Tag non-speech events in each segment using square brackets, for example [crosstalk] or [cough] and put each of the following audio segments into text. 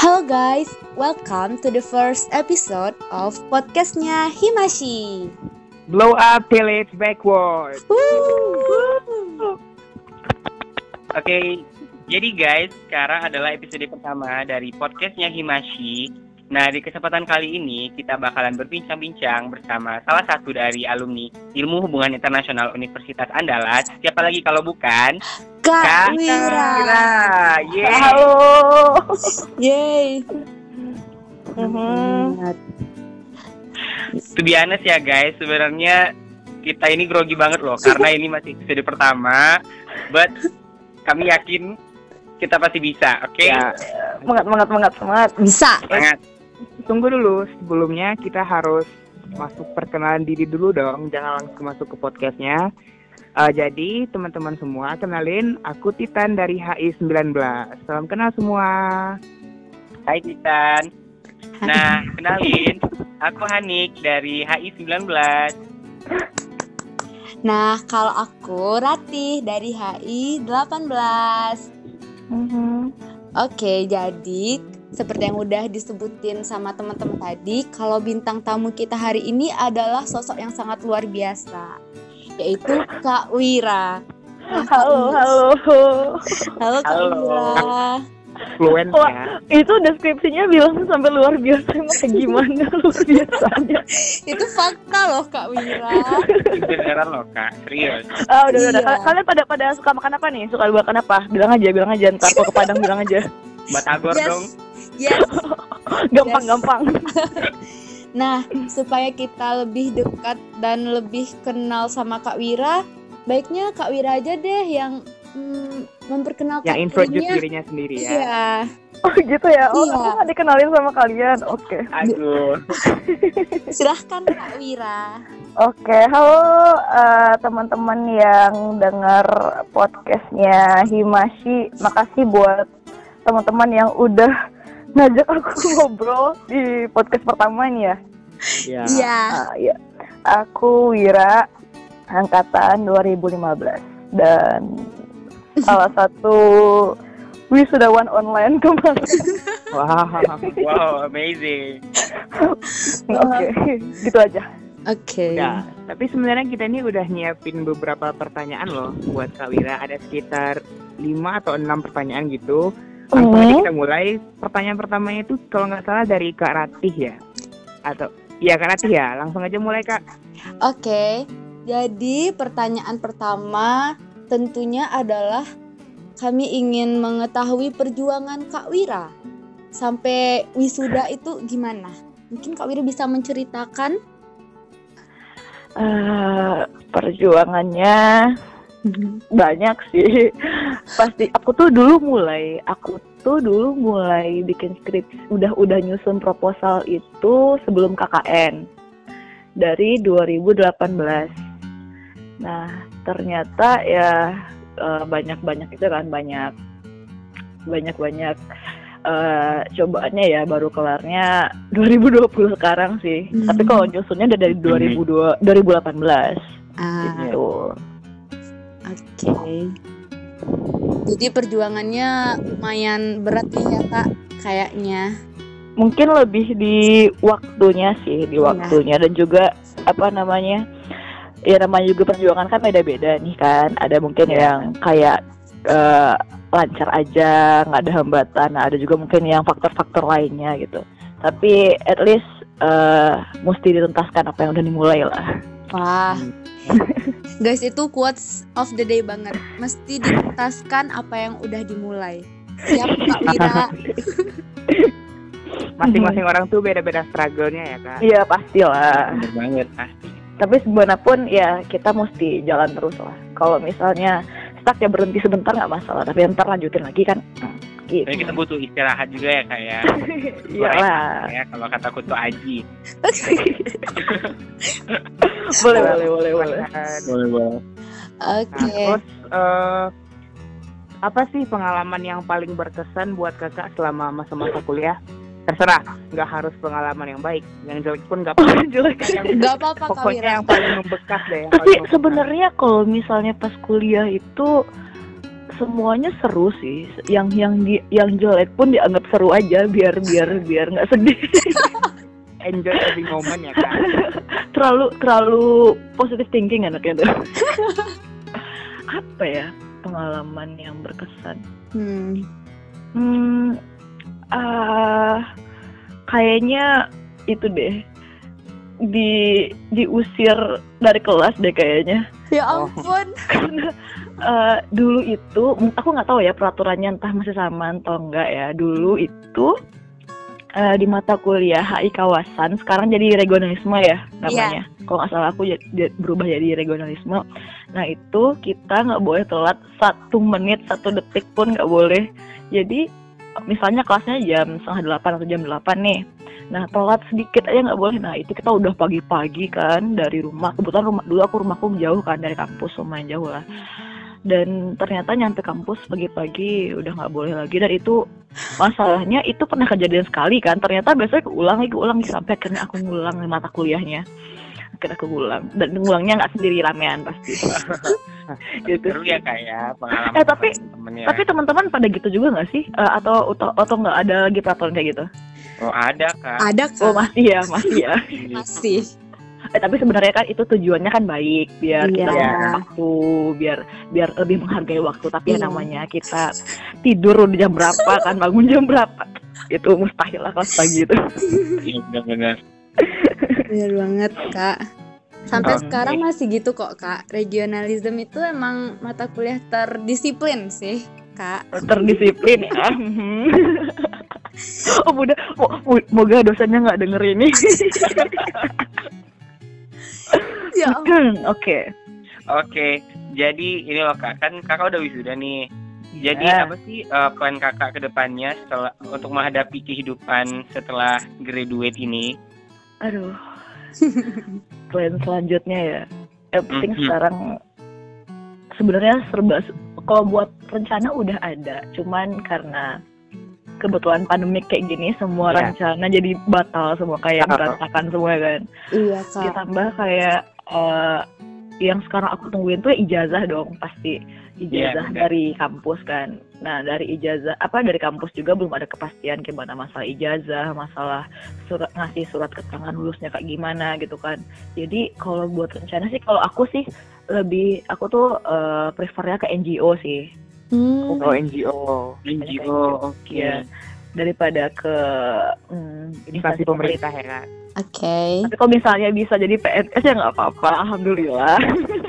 Halo guys, welcome to the first episode of podcastnya Himashi. Blow up till it's backward. Woo! Oke, jadi guys, sekarang adalah episode pertama dari podcastnya Himashi. Nah, di kesempatan kali ini kita bakalan berbincang-bincang bersama salah satu dari alumni Ilmu Hubungan Internasional Universitas Andalas. Siapa lagi kalau bukan? Kak Kak Wira. Wira. Yeay. Halo. Yeay. Mhm. To be honest ya guys, sebenarnya kita ini grogi banget loh karena ini masih episode pertama. But kami yakin kita pasti bisa, oke? Ya, semangat, semangat, semangat, semangat. Bisa. Semangat. Tunggu dulu, sebelumnya kita harus masuk perkenalan diri dulu dong, jangan langsung masuk ke podcastnya. Eh, jadi teman-teman semua kenalin, aku Titan dari HI 19. Salam kenal semua. Hai Titan. Nah, kenalin, aku Hanik dari HI 19. Nah, kalau aku Ratih dari HI 18. Oke, jadi seperti yang udah disebutin sama teman-teman tadi, kalau bintang tamu kita hari ini adalah sosok yang sangat luar biasa, yaitu Kak Wira. Nah, Halo, halo. Halo Kak Halo. Wira. Fluent Wah, ya. itu deskripsinya bilang sampai luar biasa emang kayak gimana [laughs] luar biasanya. Itu fakta loh Kak Wira. Beneran loh kak, serius. Ah, udah, udah, udah. Iya. Kal- Kalian pada pada suka makan apa nih? Suka makan apa? Bilang aja, bilang aja. Ntar kalau ke Padang bilang aja. Batagor Yes. dong. Yes. [laughs] Gampang, Yes. [laughs] Nah, supaya kita lebih dekat dan lebih kenal sama Kak Wira, baiknya Kak Wira aja deh yang mm, memperkenalkan Yang introduce dirinya. dirinya sendiri ya. Iya. Oh gitu ya? Oh, Iya. aku nggak dikenalin sama kalian. Oke. Aduh. [laughs] Silahkan Kak Wira. Oke, halo eh, teman-teman yang dengar podcastnya Himashi. Makasih buat teman-teman yang udah ngajak aku [laughs] ngobrol di podcast pertama ini ya. Ya. Iya. Ah, iya. Aku Wira angkatan 2015 dan [laughs] salah satu wisudawan online kemarin. [laughs] Wah. Wow, amazing. Oke, gitu aja. Oke. Udah. Tapi sebenarnya kita ini udah nyiapin beberapa pertanyaan loh buat Kak Wira. Ada sekitar 5 atau 6 pertanyaan gitu. Langsung aja Hmm. kita mulai. Pertanyaan pertamanya itu kalau nggak salah dari Kak Ratih ya. Atau Iya Kak Ratih ya. Langsung aja mulai Kak. Oke. Jadi pertanyaan pertama tentunya adalah kami ingin mengetahui perjuangan Kak Wira sampai wisuda itu gimana? Mungkin Kak Wira bisa menceritakan? Eh, perjuangannya banyak sih. [laughs] Pasti aku tuh dulu mulai, aku tuh dulu mulai bikin skripsi, udah udah nyusun proposal itu sebelum KKN dari 2018. Nah, ternyata ya eh, banyak-banyak itu kan banyak banyak-banyak eh, cobaannya ya baru kelarnya 2020 sekarang sih. Hmm. Tapi kalau nyusunnya udah dari 2002 2018 Ah, gitu. Oke. Jadi perjuangannya lumayan berat nih ya kak, kayaknya. Mungkin lebih di waktunya sih, di Iya. waktunya dan juga apa namanya? Ya namanya juga perjuangan kan beda-beda nih kan. Ada mungkin Iya. yang kayak eh, lancar aja, nggak ada hambatan. Nah, ada juga mungkin yang faktor-faktor lainnya gitu. Tapi at least eh, mesti dituntaskan apa yang udah dimulai lah. Wah, [laughs] guys itu quotes of the day banget. Mesti dituntaskan apa yang udah dimulai. Siap Kak [laughs] Wira. Masing-masing orang tuh beda-beda struggle-nya ya Kak. Iya pastilah. Bener banget pasti. Tapi sebenarnya pun ya kita mesti jalan terus lah. Kalau misalnya stuck ya berhenti sebentar nggak masalah. Tapi ntar lanjutin lagi kan. Gitu. Tapi kita butuh istirahat juga ya kak ya. [laughs] Iya lah. Ya kalau kataku tuh Aji. [laughs] boleh boleh boleh boleh. Boleh boleh. Nah, Oke. terus eh, apa sih pengalaman yang paling berkesan buat kakak selama masa-masa kuliah? Terserah, nggak harus pengalaman yang baik, yang jelek pun nggak [laughs] apa-apa. Jelek. Yang- Gak apa-apa Pokoknya yang paling membekas deh. yang Tapi sebenarnya kalau misalnya pas kuliah itu semuanya seru sih yang yang di, yang jelek pun dianggap seru aja biar biar biar nggak sedih [laughs] Enjoy every moment ya kan. [laughs] terlalu terlalu positive thinking anaknya tuh [laughs] apa ya pengalaman yang berkesan Hmm. hmm ah, kayaknya itu deh di diusir dari kelas deh kayaknya Ya Oh. ampun. karena eh, dulu itu aku nggak tahu ya peraturannya entah masih sama atau enggak ya. Dulu itu eh, di mata kuliah HI kawasan sekarang jadi regionalisme ya namanya. Kalau nggak salah aku jadi- berubah jadi regionalisme nah itu kita nggak boleh telat satu menit satu detik pun nggak boleh. Jadi misalnya kelasnya jam setengah delapan atau jam delapan nih. Nah telat sedikit aja nggak boleh. Nah itu kita udah pagi-pagi kan dari rumah. Kebetulan rumah dulu aku rumahku jauh kan dari kampus lumayan jauh lah. Dan ternyata nyampe kampus pagi-pagi udah nggak boleh lagi. Dan itu masalahnya itu pernah kejadian sekali kan. Ternyata biasanya keulang lagi keulang lagi sampai akhirnya aku ngulang mata kuliahnya. Akhirnya aku ngulang dan ngulangnya nggak sendiri ramean pasti. [laughs] gitu. Seru ya kak ya pengalaman Eh, tapi- temen ya. Tapi teman-teman pada gitu juga nggak sih? Eh, atau atau nggak ada lagi peraturan kayak gitu? Oh ada kak. Ada Oh kan? masih ya, masih ya. Masih. Eh, tapi sebenarnya kan itu tujuannya kan baik biar kita Iya. waktu biar biar lebih menghargai waktu tapi ya Iya. namanya kita tidur di jam berapa kan bangun jam berapa itu mustahil lah kelas pagi itu Iya benar-benar. Bener banget kak. Sampai Oke. sekarang masih gitu kok kak. Regionalism itu emang mata kuliah terdisiplin sih kak. terdisiplin ya [laughs] oh mudah mo- mo- moga dosennya nggak denger ini [laughs] [laughs] Ya oke Oke, jadi ini loh kak, kan kakak udah wisuda nih. Jadi Ya. apa sih uh, plan kakak ke depannya setelah untuk menghadapi kehidupan setelah graduate ini? aduh [laughs] plan selanjutnya ya yang penting Mhm. sekarang sebenarnya serba kalau buat rencana udah ada cuman karena kebetulan pandemik kayak gini semua Iya. rencana jadi batal semua kayak Ah. berantakan semua kan Iya kak. ditambah kayak eh, yang sekarang aku tungguin tuh ijazah dong pasti ijazah Iya, benar. dari kampus kan nah dari ijazah apa dari kampus juga belum ada kepastian gimana masalah ijazah masalah surat ngasih surat keterangan lulusnya kayak gimana gitu kan jadi kalau buat rencana sih kalau aku sih lebih aku tuh eh, prefernya ke NGO sih Hmm. Oh NGO. NGO, oke. Iya. daripada ke hmm, Instansi pemerintah ya kak. Oke. tapi kalau misalnya bisa jadi PNS ya nggak apa-apa alhamdulillah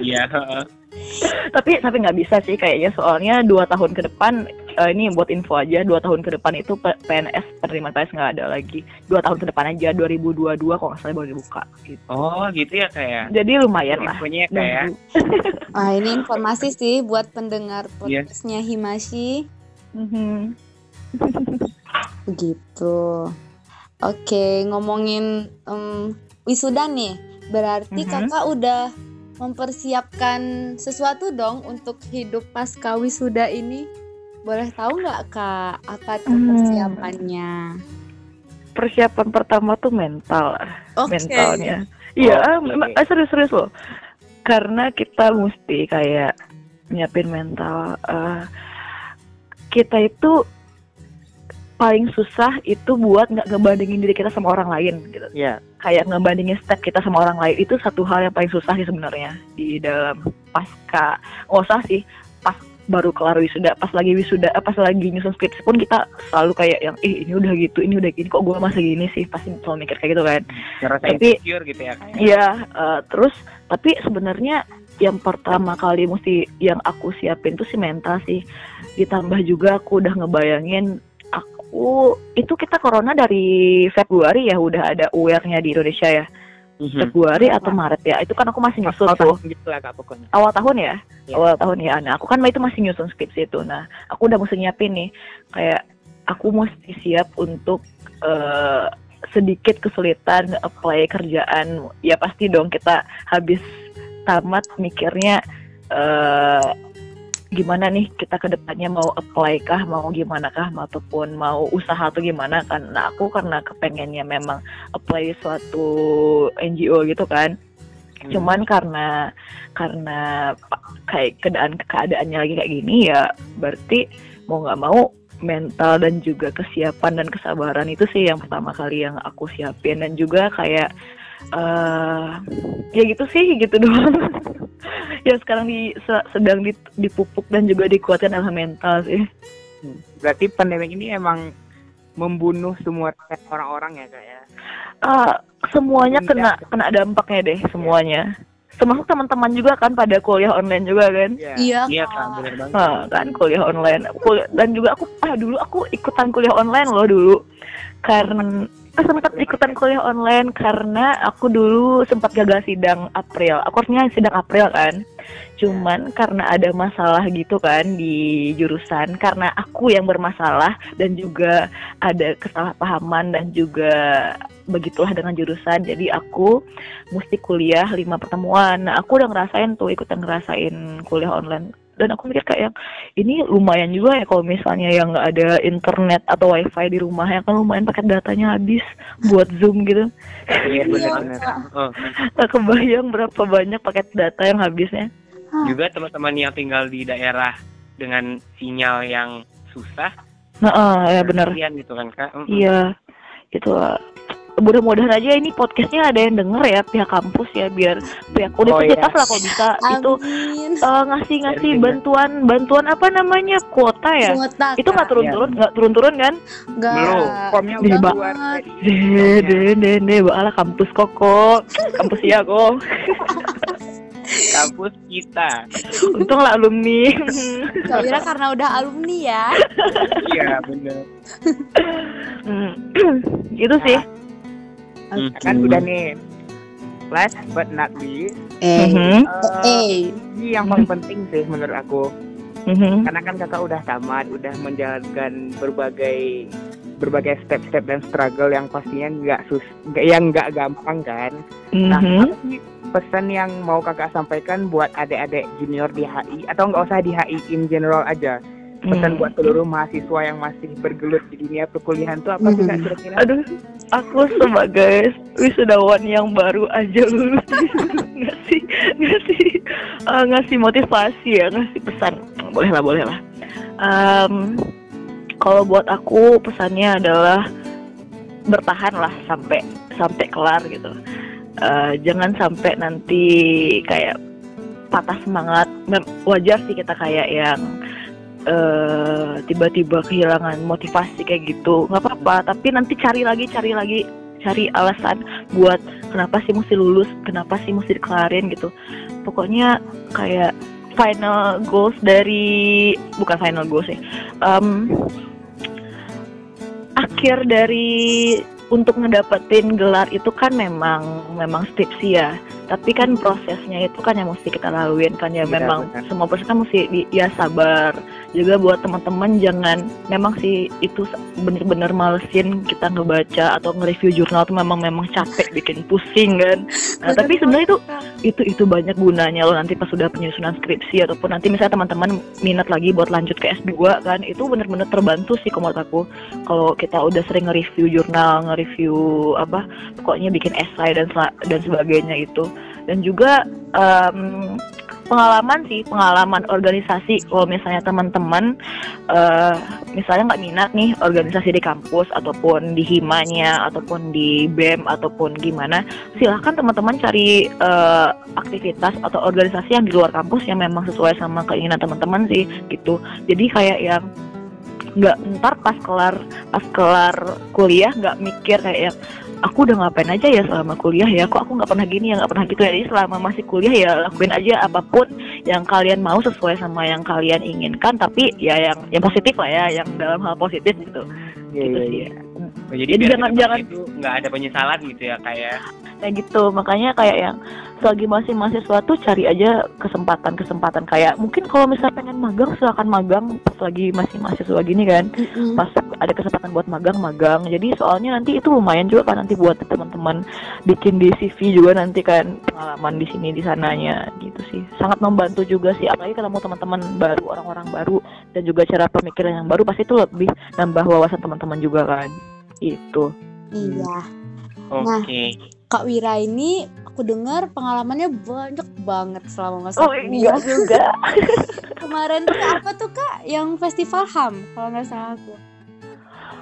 Iya. heeh. [laughs] tapi tapi nggak bisa sih kayaknya soalnya dua tahun ke depan eh, ini buat info aja dua tahun ke depan itu PNS penerimaan PNS nggak ada lagi dua tahun ke depan aja 2022 kalau nggak salah baru dibuka gitu Oh gitu ya kak ya. jadi lumayan lah Infonya ya kak ya. [laughs] Ah ini informasi sih buat pendengar Iya. podcastnya Himashi. Mhm. Begitu. [laughs] Oke, ngomongin em, wisuda nih. Berarti Mhm. kakak udah mempersiapkan sesuatu dong untuk hidup pasca wisuda ini. Boleh tahu nggak kak apa tuh Hmm. persiapannya? persiapan pertama tuh mental Oke. mentalnya iya memang eh, serius-serius loh karena kita mesti kayak nyiapin mental eh, kita itu paling susah itu buat nggak ngebandingin diri kita sama orang lain gitu Iya. kayak ngebandingin step kita sama orang lain itu satu hal yang paling susah sih sebenarnya di dalam pasca nggak usah sih pas baru kelar wisuda pas lagi wisuda eh, pas lagi nyusun skripsi pun kita selalu kayak yang ih ini udah gitu ini udah gini kok gue masih gini sih pasti selalu mikir kayak gitu kan Ngerasa Tapi- insecure gitu ya ya? Iya, eh, terus tapi sebenarnya yang pertama kali mesti yang aku siapin tuh si mental sih. Ditambah juga aku udah ngebayangin aku itu kita corona dari Februari ya udah ada aware-nya di Indonesia ya. Mhm. Februari atau Maret ya. Itu kan aku masih nyusun Awal tuh. tahun gitu lah kak pokoknya. Awal tahun ya? Iya. Awal tahun ya. Nah, aku kan itu masih nyusun skripsi itu. Nah, aku udah mesti nyiapin nih kayak aku mesti siap untuk eh, sedikit kesulitan apply kerjaan. Ya pasti dong kita habis tamat mikirnya eh gimana nih kita ke depannya? Mau apply kah? Mau gimana kah? Ataupun mau usaha atau gimana? Kan nah aku karena kepengennya memang apply suatu NGO gitu kan. Cuman karena karena kayak keadaan keadaannya lagi kayak gini ya berarti mau nggak mau mental dan juga kesiapan dan kesabaran itu sih yang pertama kali yang aku siapin. Dan juga kayak eh ya gitu sih gitu [laughs] doang yang sekarang di se- sedang di- dipupuk dan juga dikuatkan adalah mental sih Berarti pandemi ini emang membunuh semua orang-orang ya kak ya. Ah, semuanya Iya. kena kena dampaknya deh semuanya termasuk teman-teman juga kan pada kuliah online juga kan Iya. Iya, Iya Kak. kak, bener banget. Ah, kan kuliah online Kul- dan juga aku ah dulu aku ikutan kuliah online loh dulu karena sempat ikutan kuliah online karena aku dulu sempat gagal sidang April. Aku harusnya sidang April kan. Cuman karena ada masalah gitu kan di jurusan karena aku yang bermasalah dan juga ada kesalahpahaman dan juga begitulah dengan jurusan. Jadi aku mesti kuliah lima pertemuan. Nah aku udah ngerasain tuh ikutan ngerasain kuliah online dan aku mikir kayak ini lumayan juga ya kalau misalnya yang nggak ada internet atau wifi di rumah ya kan lumayan paket datanya habis buat zoom gitu. Iya Iya. Oh, Nggak kebayang berapa banyak paket data yang habisnya. Juga teman-teman yang tinggal di daerah dengan sinyal yang susah, nah ah, ya benar gitu kan kak. Iya gitu lah mudah-mudahan aja ini podcastnya ada yang denger ya pihak kampus ya biar pihak Oh, universitas iya. lah kalau bisa itu Amin. eh, ngasih-ngasih denger. bantuan bantuan apa namanya kuota ya Kuota, itu nggak turun-turun nggak turun-turun kan Nggak. Belum. Formnya Di udah keluar deh deh deh deh bala kampus koko kampus ya kok Kampus [laughs] kita. untung lah alumni Kak Wira karena udah alumni ya. Iya bener. Hmm, [clears throat] gitu sih Hmm. Kan udah nih. Last but not least, Eh, Mhm, eh, ini yang paling penting sih menurut aku. mhm. Karena kan kakak udah tamat, udah menjalankan berbagai berbagai step-step dan struggle yang pastinya nggak sus, nggak yang nggak gampang kan. Nah, Mhm. pesan yang mau kakak sampaikan buat adik-adik junior di HI atau nggak usah di HI in general aja? Pesan Hmm. buat seluruh mahasiswa yang masih bergelut di dunia perkuliahan tuh apa sih kak Mhm. kira-kira? Aduh, aku sebagai wisudawan yang baru aja lulus [laughs] ngasih ngasih eh, ngasih motivasi ya, ngasih pesan. Boleh lah, boleh lah. Em, kalau buat aku pesannya adalah bertahan lah sampai sampai kelar gitu. Eh, jangan sampai nanti kayak patah semangat. Wajar sih kita kayak yang eh tiba-tiba kehilangan motivasi kayak gitu nggak apa-apa. Tapi nanti cari lagi cari lagi cari alasan buat kenapa sih mesti lulus kenapa sih mesti dikelarin gitu. Pokoknya kayak final goals dari bukan final goals ya em, akhir dari untuk ngedapetin gelar itu kan memang memang skripsi ya. Tapi kan prosesnya itu kan yang mesti kita laluin kan ya. Iya, memang benar. semua proses kan mesti di- ya sabar juga buat teman-teman jangan memang sih itu bener-bener malesin kita ngebaca atau nge-review jurnal tuh memang memang capek bikin pusing kan? Nah, tapi sebenarnya itu itu itu banyak gunanya loh nanti pas sudah penyusunan skripsi ataupun nanti misalnya teman-teman minat lagi buat lanjut ke S2 kan? Itu bener-bener terbantu sih menurut aku. Kalau kita udah sering nge-review jurnal nge-review apa pokoknya bikin esai dan dan sebagainya itu. Dan juga em, pengalaman sih pengalaman organisasi. Kalau misalnya teman-teman eh, misalnya nggak minat nih organisasi di kampus ataupun di himanya ataupun di bem ataupun gimana silahkan teman-teman cari eh, aktivitas atau organisasi yang di luar kampus yang memang sesuai sama keinginan teman-teman sih gitu. Jadi kayak yang nggak ntar pas kelar pas kelar kuliah nggak mikir kayak yang aku udah ngapain aja ya selama kuliah ya? Kok aku nggak pernah gini ya? Nggak pernah gitu ya? Jadi selama masih kuliah ya lakuin aja apa pun yang kalian mau sesuai sama yang kalian inginkan. Tapi ya yang yang positif lah ya yang dalam hal positif gitu. Iya, gitu iya, sih iya. Oh, jadi Jadi biar jangan- jangan- nggak ada penyesalan gitu ya kayak kayak gitu. Makanya kayak yang selagi masih mahasiswa tuh cari aja kesempatan-kesempatan. Kayak mungkin kalau misalnya pengen magang silakan magang pas lagi masih mahasiswa gini kan. Mm-mm. pas ada kesempatan buat magang magang. Jadi soalnya nanti itu lumayan juga kan nanti buat teman-teman bikin di CV juga nanti kan pengalaman di sini di sananya gitu sih. Sangat membantu juga sih apalagi ketemu teman-teman baru orang-orang baru dan juga cara pemikiran yang baru pasti itu lebih nambah wawasan teman-teman juga kan. Itu Iya. oke. Kak Wira ini aku dengar pengalamannya banyak banget selama masa Oh kuliah. iya juga. [laughs] Kemarin tuh apa tuh kak? Yang festival HAM kalau nggak salah aku.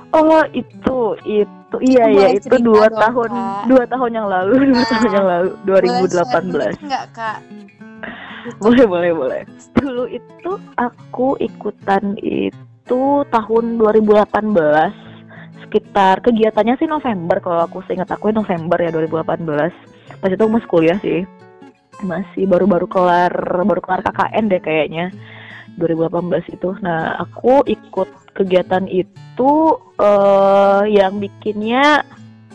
Oh itu itu iya iya itu dua dong, tahun Kak. dua tahun yang lalu [laughs] dua Nah, tahun yang lalu Boleh share 2018 dikit nggak kak? [laughs] boleh boleh boleh dulu itu aku ikutan itu tahun 2018 sekitar kegiatannya sih November kalau aku seingat aku November ya 2018 pas itu masih kuliah sih. Masih baru-baru kelar baru kelar KKN deh kayaknya. 2018 itu. Nah aku ikut kegiatan itu eh yang bikinnya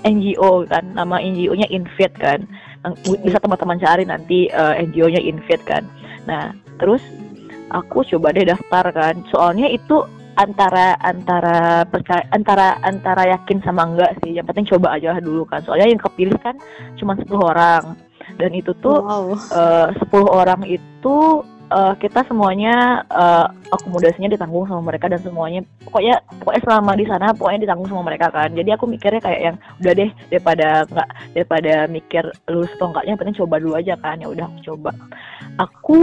NGO kan. Nama NGO-nya Invit kan. Bisa teman-teman cari nanti eh, NGO-nya Invit kan. Nah terus aku coba deh daftar kan. Soalnya itu antara antara percaya antara antara yakin sama enggak sih. Yang penting coba aja dulu kan. Soalnya yang kepilih kan cuma 10 orang. Dan itu tuh Wow. eh, 10 orang itu eh, kita semuanya eh, akomodasinya ditanggung sama mereka dan semuanya pokoknya pokoknya selama di sana pokoknya ditanggung sama mereka kan. Jadi aku mikirnya kayak yang udah deh daripada nggak daripada mikir lulus atau enggaknya penting coba dulu aja kan. Ya udah aku coba. Aku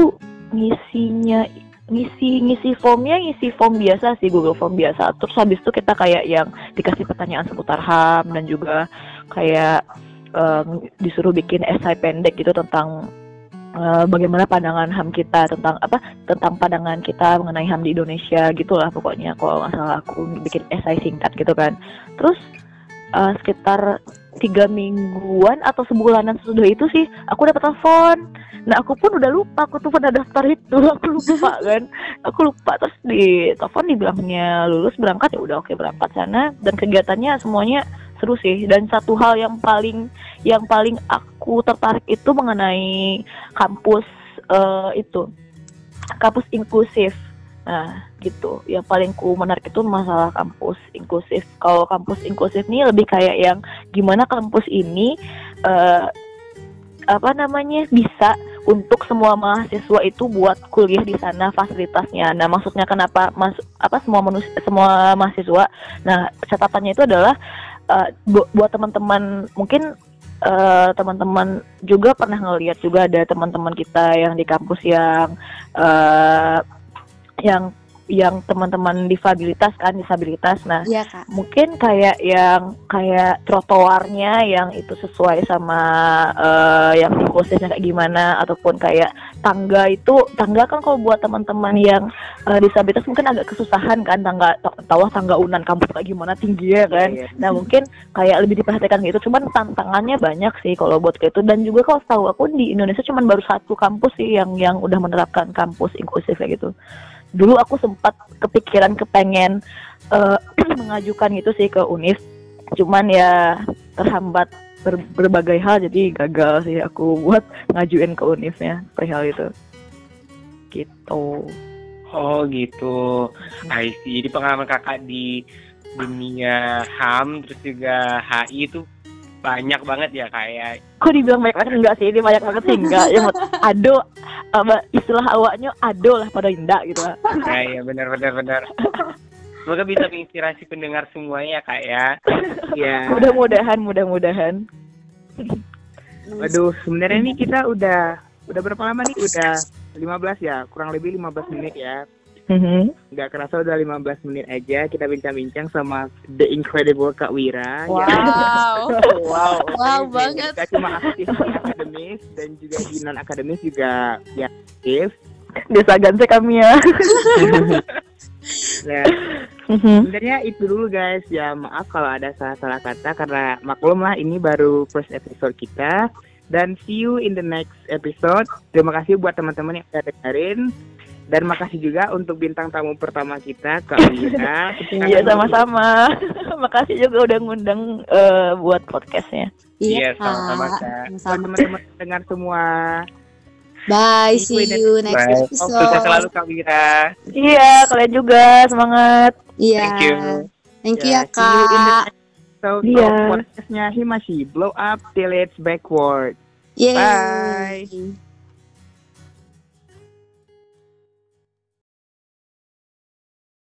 ngisinya ngisi ngisi formnya ngisi form biasa sih Google Form biasa. Terus habis itu kita kayak yang dikasih pertanyaan seputar HAM dan juga kayak em, disuruh bikin esai pendek gitu tentang eh, bagaimana pandangan HAM kita tentang apa tentang pandangan kita mengenai HAM di Indonesia gitulah pokoknya kalau nggak aku bikin esai singkat gitu kan. Terus eh, sekitar tiga mingguan atau sebulanan sesudah itu sih aku dapat telepon. Nah aku pun udah lupa aku tuh pernah daftar itu [laughs] aku lupa [laughs] kan. Aku lupa terus di telepon dibilangnya lulus berangkat ya udah oke berangkat sana. Dan kegiatannya semuanya seru sih. Dan satu hal yang paling yang paling aku tertarik itu mengenai kampus eh, itu kampus inklusif nah gitu yang paling ku menarik itu masalah kampus inklusif kalau kampus inklusif ini lebih kayak yang gimana kampus ini eh, apa namanya bisa untuk semua mahasiswa itu buat kuliah di sana fasilitasnya. Nah, maksudnya kenapa mas apa semua manusia semua mahasiswa? Nah, catatannya itu adalah eh, bu- buat teman-teman mungkin eh, teman-teman juga pernah ngelihat juga ada teman-teman kita yang di kampus yang eh, yang yang teman-teman disabilitas kan disabilitas. Nah, Iya kak. mungkin kayak yang kayak trotoarnya yang itu sesuai sama eh, yang inklusifnya kayak gimana ataupun kayak tangga itu tangga kan kalau buat teman-teman yang eh, disabilitas mungkin agak kesusahan kan tangga tahu tangga unan kampus kayak gimana tingginya kan Iya, iya. nah mungkin kayak lebih diperhatikan gitu cuman tantangannya banyak sih kalau buat kayak itu dan juga kalau tahu aku di Indonesia cuman baru satu kampus sih yang yang udah menerapkan kampus inklusif kayak gitu dulu aku sempat kepikiran kepengen eh, [clears throat] mengajukan itu sih ke Unif cuman ya terhambat ber- berbagai hal jadi gagal sih aku [laughs] buat ngajuin ke Unifnya perihal itu gitu Oh gitu. I see. Jadi pengalaman kakak di dunia HAM terus juga HI itu banyak banget ya kayak kok dibilang banyak banget enggak sih ini banyak banget sih enggak ya [laughs] ado apa istilah awaknya ado lah pada indah gitu lah. ya, ya benar benar benar. Semoga bisa menginspirasi pendengar semuanya ya kak ya. Ya. mudah-mudahan mudah-mudahan Waduh, sebenarnya ini kita udah udah berapa lama nih? Udah 15 ya, kurang lebih 15 menit ya. Mhm. Nggak kerasa udah 15 menit aja kita bincang-bincang sama The Incredible Kak Wira. [laughs] Wow. wow. Wow amazing. banget. Kita cuma aktif di akademis dan juga di non akademis juga ya aktif. desa ganse kami ya [laughs] Nah, Mhm. sebenarnya itu dulu guys. Ya maaf kalau ada salah-salah kata karena maklum lah ini baru first episode kita. Dan see you in the next episode. Terima kasih buat teman-teman yang udah dengerin. Dan makasih juga untuk bintang tamu pertama kita, Kak Wira. [laughs] iya sama-sama [laughs] makasih juga udah ngundang eh, buat podcastnya Iya, Iya sama-sama, kak. Kak. Buat Sama-sama. teman-teman dengar semua. Bye. See you next Bye. episode. Sukses selalu Kak Wira. iya kalian juga semangat Iya. Thank you. Thank you Ya, ya see you in the kak. So, Iya. podcastnya Himashi, blow up till it's backward. Yeay. Bye.